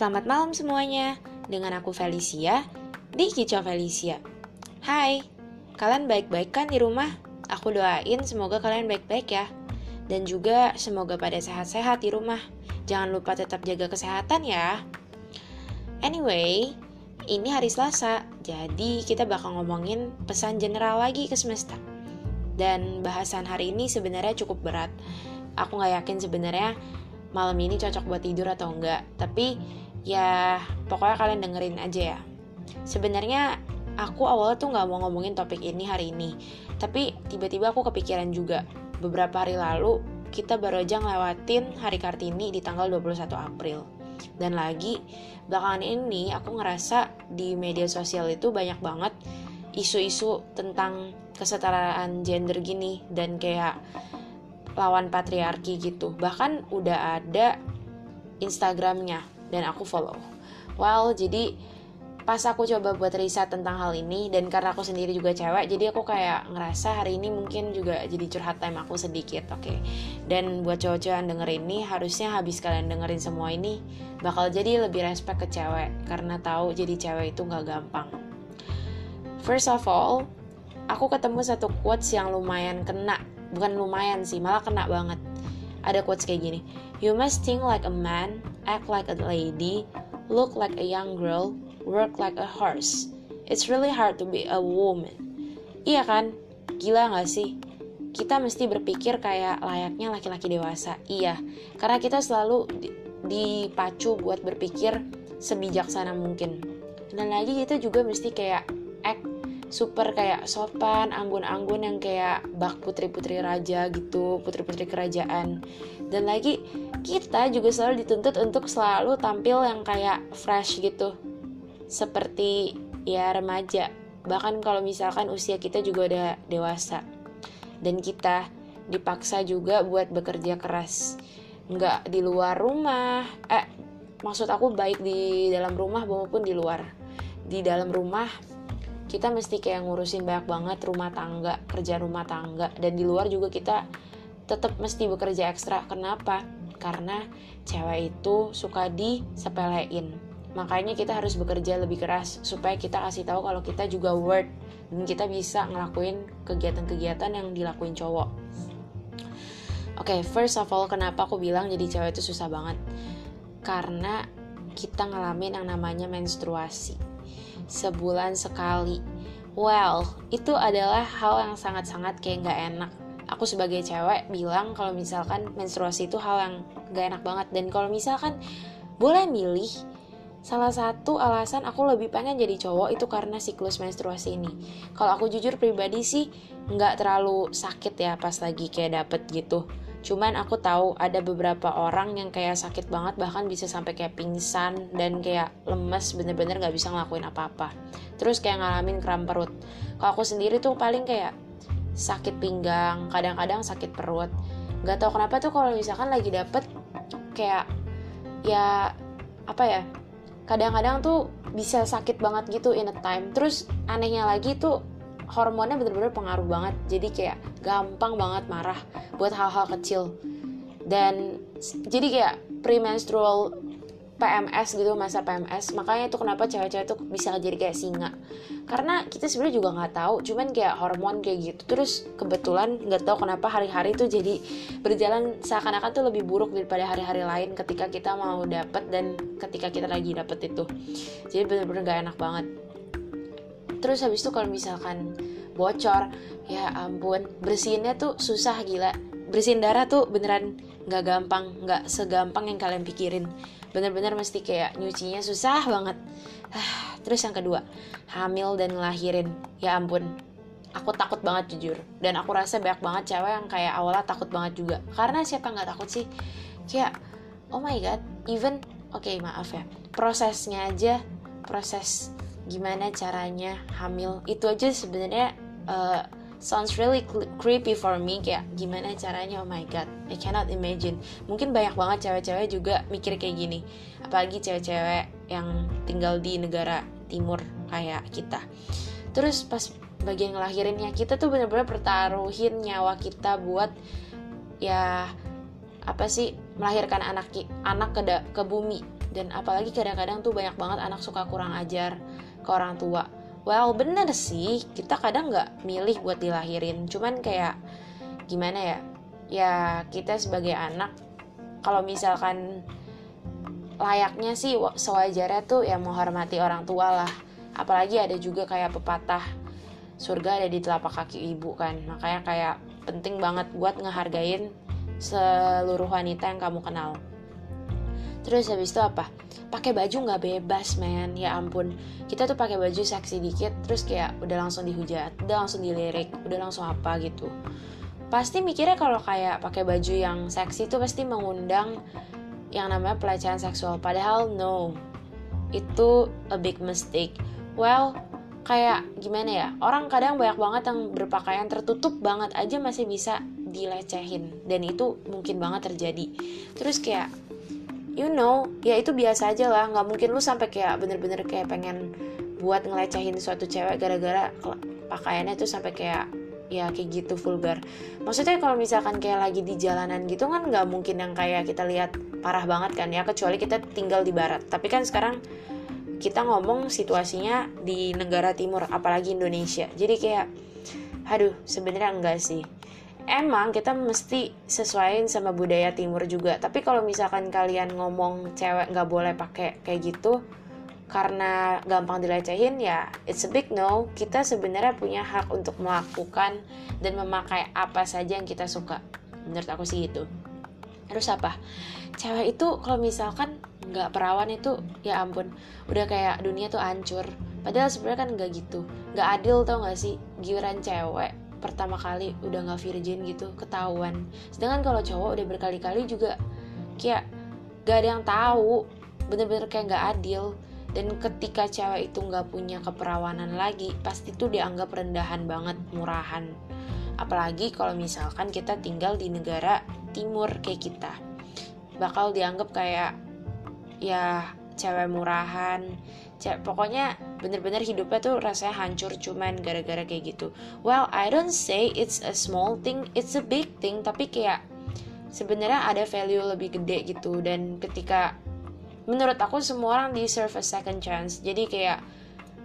Selamat malam semuanya, dengan aku Felicia, di Kicau Felicia. Hai, kalian baik-baik kan di rumah? Aku doain semoga kalian baik-baik ya. Dan juga semoga pada sehat-sehat di rumah. Jangan lupa tetap jaga kesehatan ya. Anyway, ini hari Selasa, jadi kita bakal ngomongin pesan general lagi ke semesta. Dan bahasan hari ini sebenarnya cukup berat. Aku nggak yakin sebenarnya malam ini cocok buat tidur atau enggak. Tapi ya pokoknya kalian dengerin aja ya. Sebenarnya aku awalnya tuh nggak mau ngomongin topik ini hari ini. Tapi tiba-tiba aku kepikiran juga. Beberapa hari lalu kita baru aja ngelewatin hari Kartini di tanggal 21 April. Dan lagi belakangan ini aku ngerasa di media sosial itu banyak banget isu-isu tentang kesetaraan gender gini dan kayak lawan patriarki gitu. Bahkan udah ada Instagramnya dan aku follow. Well, jadi pas aku coba buat riset tentang hal ini dan karena aku sendiri juga cewek jadi aku kayak ngerasa hari ini mungkin juga jadi curhat time aku sedikit oke okay? dan buat cowok-cowok yang denger ini harusnya habis kalian dengerin semua ini bakal jadi lebih respect ke cewek karena tahu jadi cewek itu nggak gampang first of all aku ketemu satu quotes yang lumayan kena bukan lumayan sih malah kena banget ada quotes kayak gini you must think like a man act like a lady look like a young girl work like a horse. It's really hard to be a woman. Iya kan? Gila gak sih? Kita mesti berpikir kayak layaknya laki-laki dewasa. Iya, karena kita selalu dipacu buat berpikir sebijaksana mungkin. Dan lagi kita juga mesti kayak super kayak sopan, anggun-anggun yang kayak bak putri-putri raja gitu, putri-putri kerajaan. Dan lagi kita juga selalu dituntut untuk selalu tampil yang kayak fresh gitu. Seperti ya remaja. Bahkan kalau misalkan usia kita juga udah dewasa. Dan kita dipaksa juga buat bekerja keras. Nggak di luar rumah. Eh maksud aku baik di dalam rumah maupun di luar. Di dalam rumah kita mesti kayak ngurusin banyak banget rumah tangga kerja rumah tangga dan di luar juga kita tetap mesti bekerja ekstra kenapa karena cewek itu suka disepelein Makanya kita harus bekerja lebih keras supaya kita kasih tahu kalau kita juga worth dan kita bisa ngelakuin kegiatan-kegiatan yang dilakuin cowok. Oke, okay, first of all, kenapa aku bilang jadi cewek itu susah banget? Karena kita ngalamin yang namanya menstruasi. Sebulan sekali. Well, itu adalah hal yang sangat-sangat kayak gak enak. Aku sebagai cewek bilang kalau misalkan menstruasi itu hal yang gak enak banget. Dan kalau misalkan boleh milih, Salah satu alasan aku lebih pengen jadi cowok itu karena siklus menstruasi ini. Kalau aku jujur pribadi sih nggak terlalu sakit ya pas lagi kayak dapet gitu. Cuman aku tahu ada beberapa orang yang kayak sakit banget bahkan bisa sampai kayak pingsan dan kayak lemes bener-bener nggak bisa ngelakuin apa-apa. Terus kayak ngalamin kram perut. Kalau aku sendiri tuh paling kayak sakit pinggang, kadang-kadang sakit perut. Gak tau kenapa tuh kalau misalkan lagi dapet kayak ya apa ya kadang-kadang tuh bisa sakit banget gitu in a time terus anehnya lagi tuh hormonnya bener-bener pengaruh banget. Jadi kayak gampang banget marah buat hal-hal kecil. Dan jadi kayak premenstrual PMS gitu masa PMS makanya itu kenapa cewek-cewek tuh bisa jadi kayak singa. Karena kita sebenarnya juga nggak tahu cuman kayak hormon kayak gitu. Terus kebetulan nggak tahu kenapa hari-hari tuh jadi berjalan seakan-akan tuh lebih buruk daripada hari-hari lain ketika kita mau dapet dan ketika kita lagi dapet itu. Jadi bener-bener gak enak banget terus habis itu kalau misalkan bocor ya ampun bersihinnya tuh susah gila. Bersihin darah tuh beneran nggak gampang nggak segampang yang kalian pikirin. Bener-bener mesti kayak nyucinya susah banget. Ah, terus yang kedua hamil dan ngelahirin. Ya ampun aku takut banget jujur. Dan aku rasa banyak banget cewek yang kayak awalnya takut banget juga. Karena siapa nggak takut sih? Kayak oh my god even oke okay, maaf ya. Prosesnya aja proses gimana caranya hamil. Itu aja sebenarnya uh, sounds really creepy for me kayak gimana caranya oh my god I cannot imagine. Mungkin banyak banget cewek-cewek juga mikir kayak gini. Apalagi cewek-cewek yang tinggal di negara timur kayak kita. Terus pas bagian ngelahirinnya kita tuh bener-bener pertaruhin nyawa kita buat ya apa sih melahirkan anak anak ke ke bumi. Dan apalagi kadang-kadang tuh banyak banget anak suka kurang ajar ke orang tua. Well bener sih kita kadang nggak milih buat dilahirin. Cuman kayak gimana ya? Ya kita sebagai anak kalau misalkan layaknya sih sewajarnya tuh ya menghormati orang tua lah. Apalagi ada juga kayak pepatah surga ada di telapak kaki ibu kan. Makanya kayak penting banget buat ngehargain seluruh wanita yang kamu kenal terus habis itu apa? Pakai baju nggak bebas men. Ya ampun. Kita tuh pakai baju seksi dikit terus kayak udah langsung dihujat udah langsung dilirik udah langsung apa gitu. Pasti mikirnya kalau kayak pakai baju yang seksi tuh pasti mengundang yang namanya pelecehan seksual. Padahal no. Itu a big mistake. Well kayak gimana ya? Orang kadang banyak banget yang berpakaian tertutup banget aja masih bisa dilecehin. Dan itu mungkin banget terjadi. Terus kayak you know ya itu biasa aja lah. Nggak mungkin lu sampai kayak bener-bener kayak pengen buat ngelecehin suatu cewek gara-gara pakaiannya tuh sampai kayak ya kayak gitu vulgar. Maksudnya kalau misalkan kayak lagi di jalanan gitu kan nggak mungkin yang kayak kita lihat parah banget kan ya kecuali kita tinggal di barat. Tapi kan sekarang kita ngomong situasinya di negara timur apalagi Indonesia. Jadi kayak aduh sebenarnya enggak sih emang kita mesti sesuaiin sama budaya timur juga. Tapi kalau misalkan kalian ngomong cewek nggak boleh pakai kayak gitu karena gampang dilecehin ya it's a big no. Kita sebenarnya punya hak untuk melakukan dan memakai apa saja yang kita suka. Menurut aku sih gitu. Terus apa? Cewek itu kalau misalkan nggak perawan itu ya ampun udah kayak dunia tuh hancur. Padahal sebenarnya kan nggak gitu. Nggak adil tau gak sih? Giliran cewek pertama kali udah nggak virgin gitu ketahuan. Sedangkan kalau cowok udah berkali-kali juga kayak gak ada yang tahu bener-bener kayak nggak adil. Dan ketika cewek itu nggak punya keperawanan lagi pasti tuh dianggap rendahan banget murahan. Apalagi kalau misalkan kita tinggal di negara timur kayak kita bakal dianggap kayak ya cewek murahan. Cewek pokoknya bener-bener hidupnya tuh rasanya hancur cuman gara-gara kayak gitu. Well I don't say it's a small thing it's a big thing tapi kayak sebenarnya ada value lebih gede gitu. Dan ketika menurut aku semua orang deserve a second chance. Jadi kayak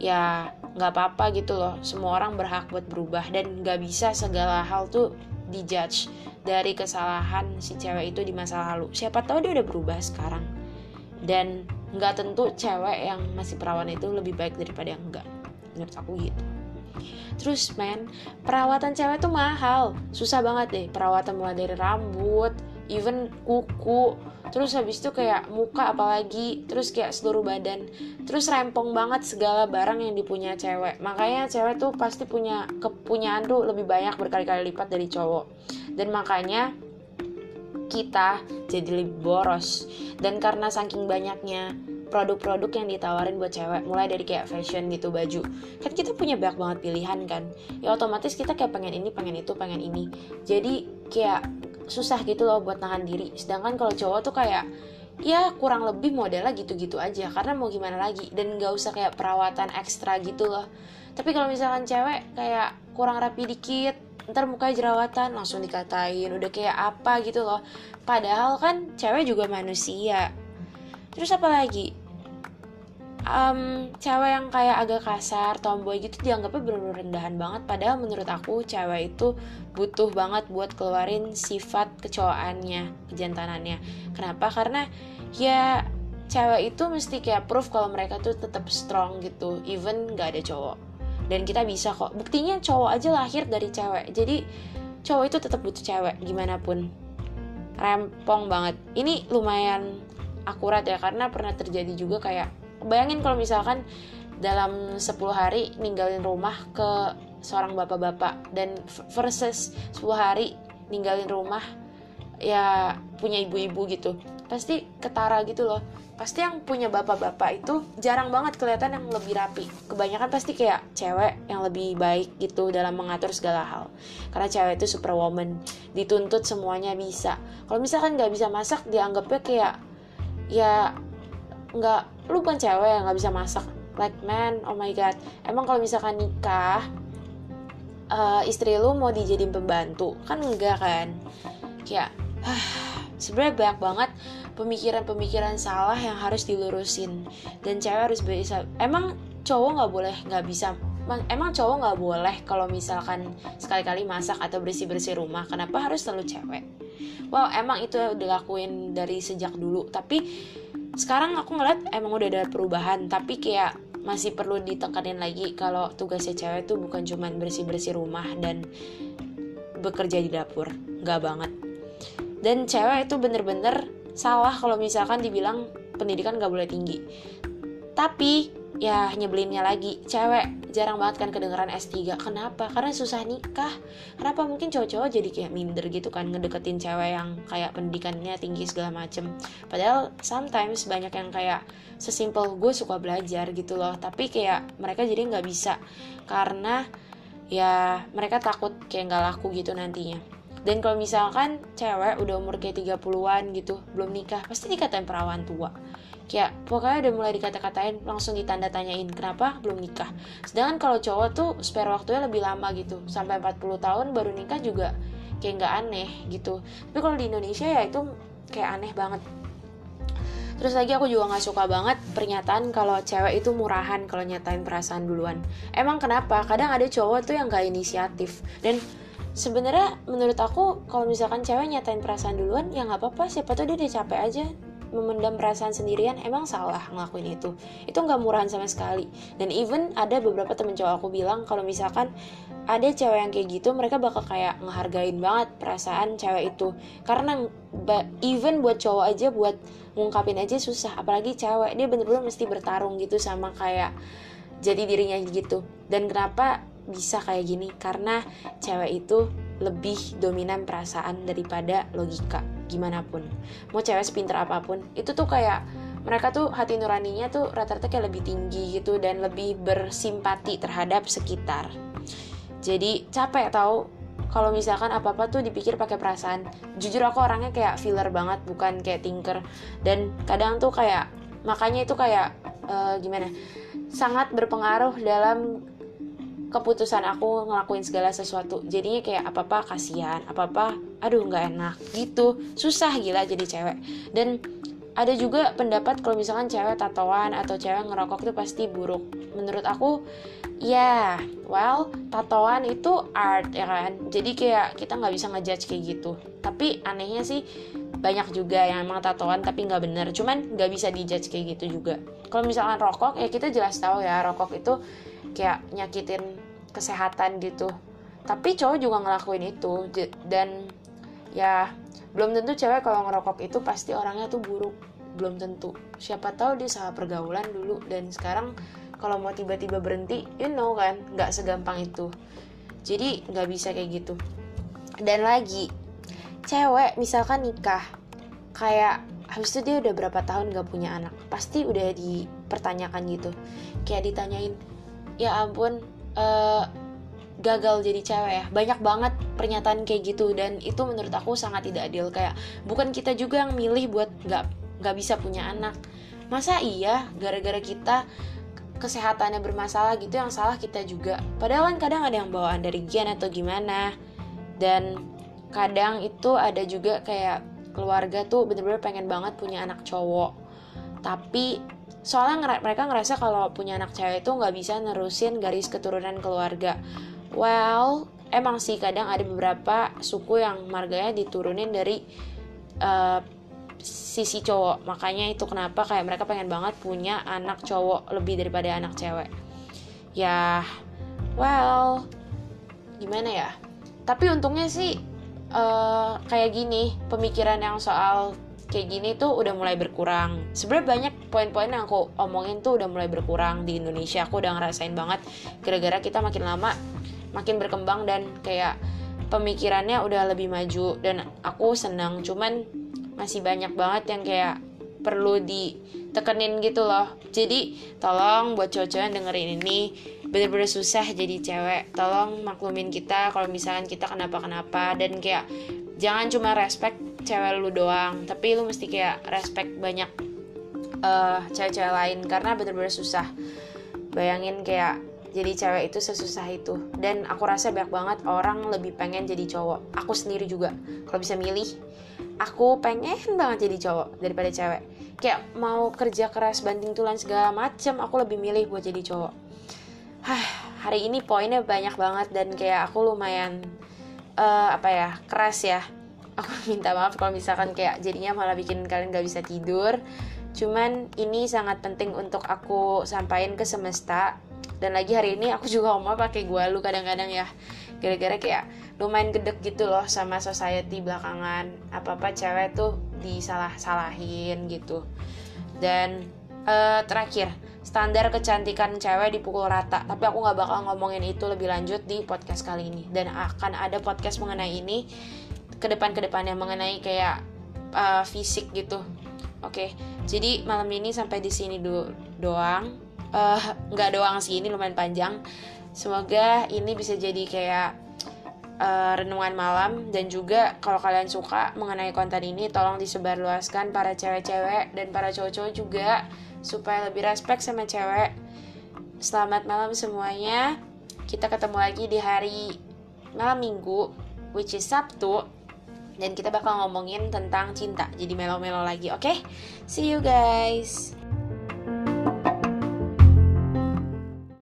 ya nggak apa-apa gitu loh. Semua orang berhak buat berubah dan nggak bisa segala hal tuh dijudge dari kesalahan si cewek itu di masa lalu. Siapa tahu dia udah berubah sekarang. Dan nggak tentu cewek yang masih perawan itu lebih baik daripada yang enggak menurut aku gitu. Terus men perawatan cewek tuh mahal. Susah banget deh perawatan mulai dari rambut even kuku. Terus habis itu kayak muka apalagi terus kayak seluruh badan. Terus rempong banget segala barang yang dipunya cewek. Makanya cewek tuh pasti punya kepunyaan tuh lebih banyak berkali-kali lipat dari cowok. Dan makanya kita jadi lebih boros. Dan karena saking banyaknya produk-produk yang ditawarin buat cewek mulai dari kayak fashion gitu baju kan kita punya banyak banget pilihan kan. Ya otomatis kita kayak pengen ini pengen itu pengen ini. Jadi kayak susah gitu loh buat nahan diri. Sedangkan kalau cowok tuh kayak ya kurang lebih modelnya gitu-gitu aja karena mau gimana lagi. Dan gak usah kayak perawatan ekstra gitu loh. Tapi kalau misalkan cewek kayak kurang rapi dikit ntar mukanya jerawatan langsung dikatain udah kayak apa gitu loh. Padahal kan cewek juga manusia. Terus apa lagi? Um, cewek yang kayak agak kasar tomboy gitu dianggapnya bener-bener rendahan banget. Padahal menurut aku cewek itu butuh banget buat keluarin sifat kecowaannya kejantanannya. Kenapa? Karena ya cewek itu mesti kayak proof kalau mereka tuh tetap strong gitu. Even gak ada cowok dan kita bisa kok. Buktinya cowok aja lahir dari cewek. Jadi cowok itu tetap butuh cewek gimana pun. Rempong banget. Ini lumayan akurat ya karena pernah terjadi juga kayak bayangin kalau misalkan dalam 10 hari ninggalin rumah ke seorang bapak-bapak dan versus 10 hari ninggalin rumah ya punya ibu-ibu gitu pasti ketara gitu loh. Pasti yang punya bapak-bapak itu jarang banget kelihatan yang lebih rapi. Kebanyakan pasti kayak cewek yang lebih baik gitu dalam mengatur segala hal. Karena cewek itu superwoman dituntut semuanya bisa. Kalau misalkan nggak bisa masak dianggapnya kayak ya nggak lu bukan cewek yang nggak bisa masak. Like man oh my god. Emang kalau misalkan nikah uh, istri lu mau dijadiin pembantu? Kan enggak kan? Kayak sebenarnya banyak banget pemikiran-pemikiran salah yang harus dilurusin. Dan cewek harus bisa emang cowok nggak boleh nggak bisa emang cowok nggak boleh kalau misalkan sekali-kali masak atau bersih-bersih rumah kenapa harus selalu cewek? Wow emang itu dilakuin dari sejak dulu tapi sekarang aku ngeliat emang udah ada perubahan tapi kayak masih perlu ditekanin lagi kalau tugasnya cewek tuh bukan cuman bersih-bersih rumah dan bekerja di dapur nggak banget. Dan cewek itu bener-bener salah kalau misalkan dibilang pendidikan nggak boleh tinggi. Tapi ya nyebelinnya lagi. Cewek jarang banget kan kedengeran S3 kenapa? Karena susah nikah. Kenapa mungkin cowok-cowok jadi kayak minder gitu kan ngedeketin cewek yang kayak pendidikannya tinggi segala macem. Padahal sometimes banyak yang kayak sesimpel gue suka belajar gitu loh. Tapi kayak mereka jadi nggak bisa. Karena ya mereka takut kayak nggak laku gitu nantinya dan kalau misalkan cewek udah umur kayak 30-an gitu belum nikah pasti dikatain perawan tua kayak pokoknya udah mulai dikata-katain langsung ditanda tanyain kenapa belum nikah sedangkan kalau cowok tuh spare waktunya lebih lama gitu sampai 40 tahun baru nikah juga kayak nggak aneh gitu tapi kalau di Indonesia ya itu kayak aneh banget Terus lagi aku juga gak suka banget pernyataan kalau cewek itu murahan kalau nyatain perasaan duluan. Emang kenapa? Kadang ada cowok tuh yang gak inisiatif. Dan sebenarnya menurut aku kalau misalkan cewek nyatain perasaan duluan ya nggak apa-apa. Siapa tuh dia udah capek aja memendam perasaan sendirian. Emang salah ngelakuin itu. Itu nggak murahan sama sekali. Dan even ada beberapa temen cowok aku bilang kalau misalkan ada cewek yang kayak gitu mereka bakal kayak ngehargain banget perasaan cewek itu. Karena even buat cowok aja buat ngungkapin aja susah. Apalagi cewek dia bener-bener mesti bertarung gitu sama kayak jadi dirinya gitu. Dan kenapa bisa kayak gini karena cewek itu lebih dominan perasaan daripada logika gimana pun. Mau cewek sepinter apa pun itu tuh kayak mereka tuh hati nuraninya tuh rata-rata kayak lebih tinggi gitu dan lebih bersimpati terhadap sekitar. Jadi capek tau kalau misalkan apa apa tuh dipikir pakai perasaan. Jujur aku orangnya kayak filler banget bukan kayak tinker. Dan kadang tuh kayak makanya itu kayak uh, gimana sangat berpengaruh dalam keputusan aku ngelakuin segala sesuatu jadinya kayak apa apa kasihan apa apa aduh nggak enak gitu. Susah gila jadi cewek. Dan ada juga pendapat kalau misalkan cewek tatoan atau cewek ngerokok itu pasti buruk. Menurut aku ya yeah, well tatoan itu art ya kan? Jadi kayak kita nggak bisa ngejudge kayak gitu. Tapi anehnya sih banyak juga yang emang tatoan tapi nggak bener. Cuman nggak bisa dijudge kayak gitu juga. Kalau misalkan rokok ya kita jelas tahu ya rokok itu kayak nyakitin kesehatan gitu. Tapi cowok juga ngelakuin itu dan ya belum tentu cewek kalau ngerokok itu pasti orangnya tuh buruk. Belum tentu. Siapa tahu dia salah pergaulan dulu dan sekarang kalau mau tiba-tiba berhenti you know kan nggak segampang itu. Jadi nggak bisa kayak gitu. Dan lagi cewek misalkan nikah kayak habis itu dia udah berapa tahun gak punya anak pasti udah dipertanyakan gitu. Kayak ditanyain ya ampun uh, gagal jadi cewek ya. Banyak banget pernyataan kayak gitu dan itu menurut aku sangat tidak adil. Kayak bukan kita juga yang milih buat nggak nggak bisa punya anak. Masa iya gara-gara kita kesehatannya bermasalah gitu yang salah kita juga? Padahal kan kadang ada yang bawaan dari gen atau gimana. Dan kadang itu ada juga kayak keluarga tuh bener-bener pengen banget punya anak cowok. Tapi soalnya mereka ngerasa kalau punya anak cewek itu nggak bisa nerusin garis keturunan keluarga. Well emang sih kadang ada beberapa suku yang marganya diturunin dari uh, sisi cowok. Makanya itu kenapa kayak mereka pengen banget punya anak cowok lebih daripada anak cewek. Ya well gimana ya? Tapi untungnya sih uh, kayak gini pemikiran yang soal kayak gini tuh udah mulai berkurang. Sebenarnya banyak poin-poin yang aku omongin tuh udah mulai berkurang di Indonesia. Aku udah ngerasain banget gara-gara kita makin lama makin berkembang dan kayak pemikirannya udah lebih maju. Dan aku senang cuman masih banyak banget yang kayak perlu ditekenin gitu loh. Jadi tolong buat cowok-cowok yang dengerin ini bener-bener susah jadi cewek. Tolong maklumin kita kalau misalkan kita kenapa-kenapa. Dan kayak jangan cuma respect cewek lu doang tapi lu mesti kayak respect banyak uh, cewek-cewek lain karena bener-bener susah. Bayangin kayak jadi cewek itu sesusah itu. Dan aku rasa banyak banget orang lebih pengen jadi cowok. Aku sendiri juga. Kalau bisa milih aku pengen banget jadi cowok daripada cewek. Kayak mau kerja keras banting tulang segala macem aku lebih milih buat jadi cowok. Hah, hari ini poinnya banyak banget dan kayak aku lumayan uh, apa ya keras ya aku minta maaf kalau misalkan kayak jadinya malah bikin kalian gak bisa tidur. Cuman ini sangat penting untuk aku sampaikan ke semesta. Dan lagi hari ini aku juga ngomong pakai gua lu kadang-kadang ya. Gara-gara kayak lumayan gedek gitu loh sama society belakangan. Apa-apa cewek tuh disalah-salahin gitu. Dan uh, terakhir standar kecantikan cewek dipukul rata. Tapi aku nggak bakal ngomongin itu lebih lanjut di podcast kali ini. Dan akan ada podcast mengenai ini ke depan ke depannya mengenai kayak uh, fisik gitu. Oke okay. jadi malam ini sampai di sini do doang. Uh, nggak doang sih ini lumayan panjang. Semoga ini bisa jadi kayak uh, renungan malam. Dan juga kalau kalian suka mengenai konten ini tolong disebarluaskan para cewek-cewek dan para cowok-cowok juga supaya lebih respect sama cewek. Selamat malam semuanya. Kita ketemu lagi di hari malam minggu which is Sabtu dan kita bakal ngomongin tentang cinta jadi melo-melo lagi oke okay? see you guys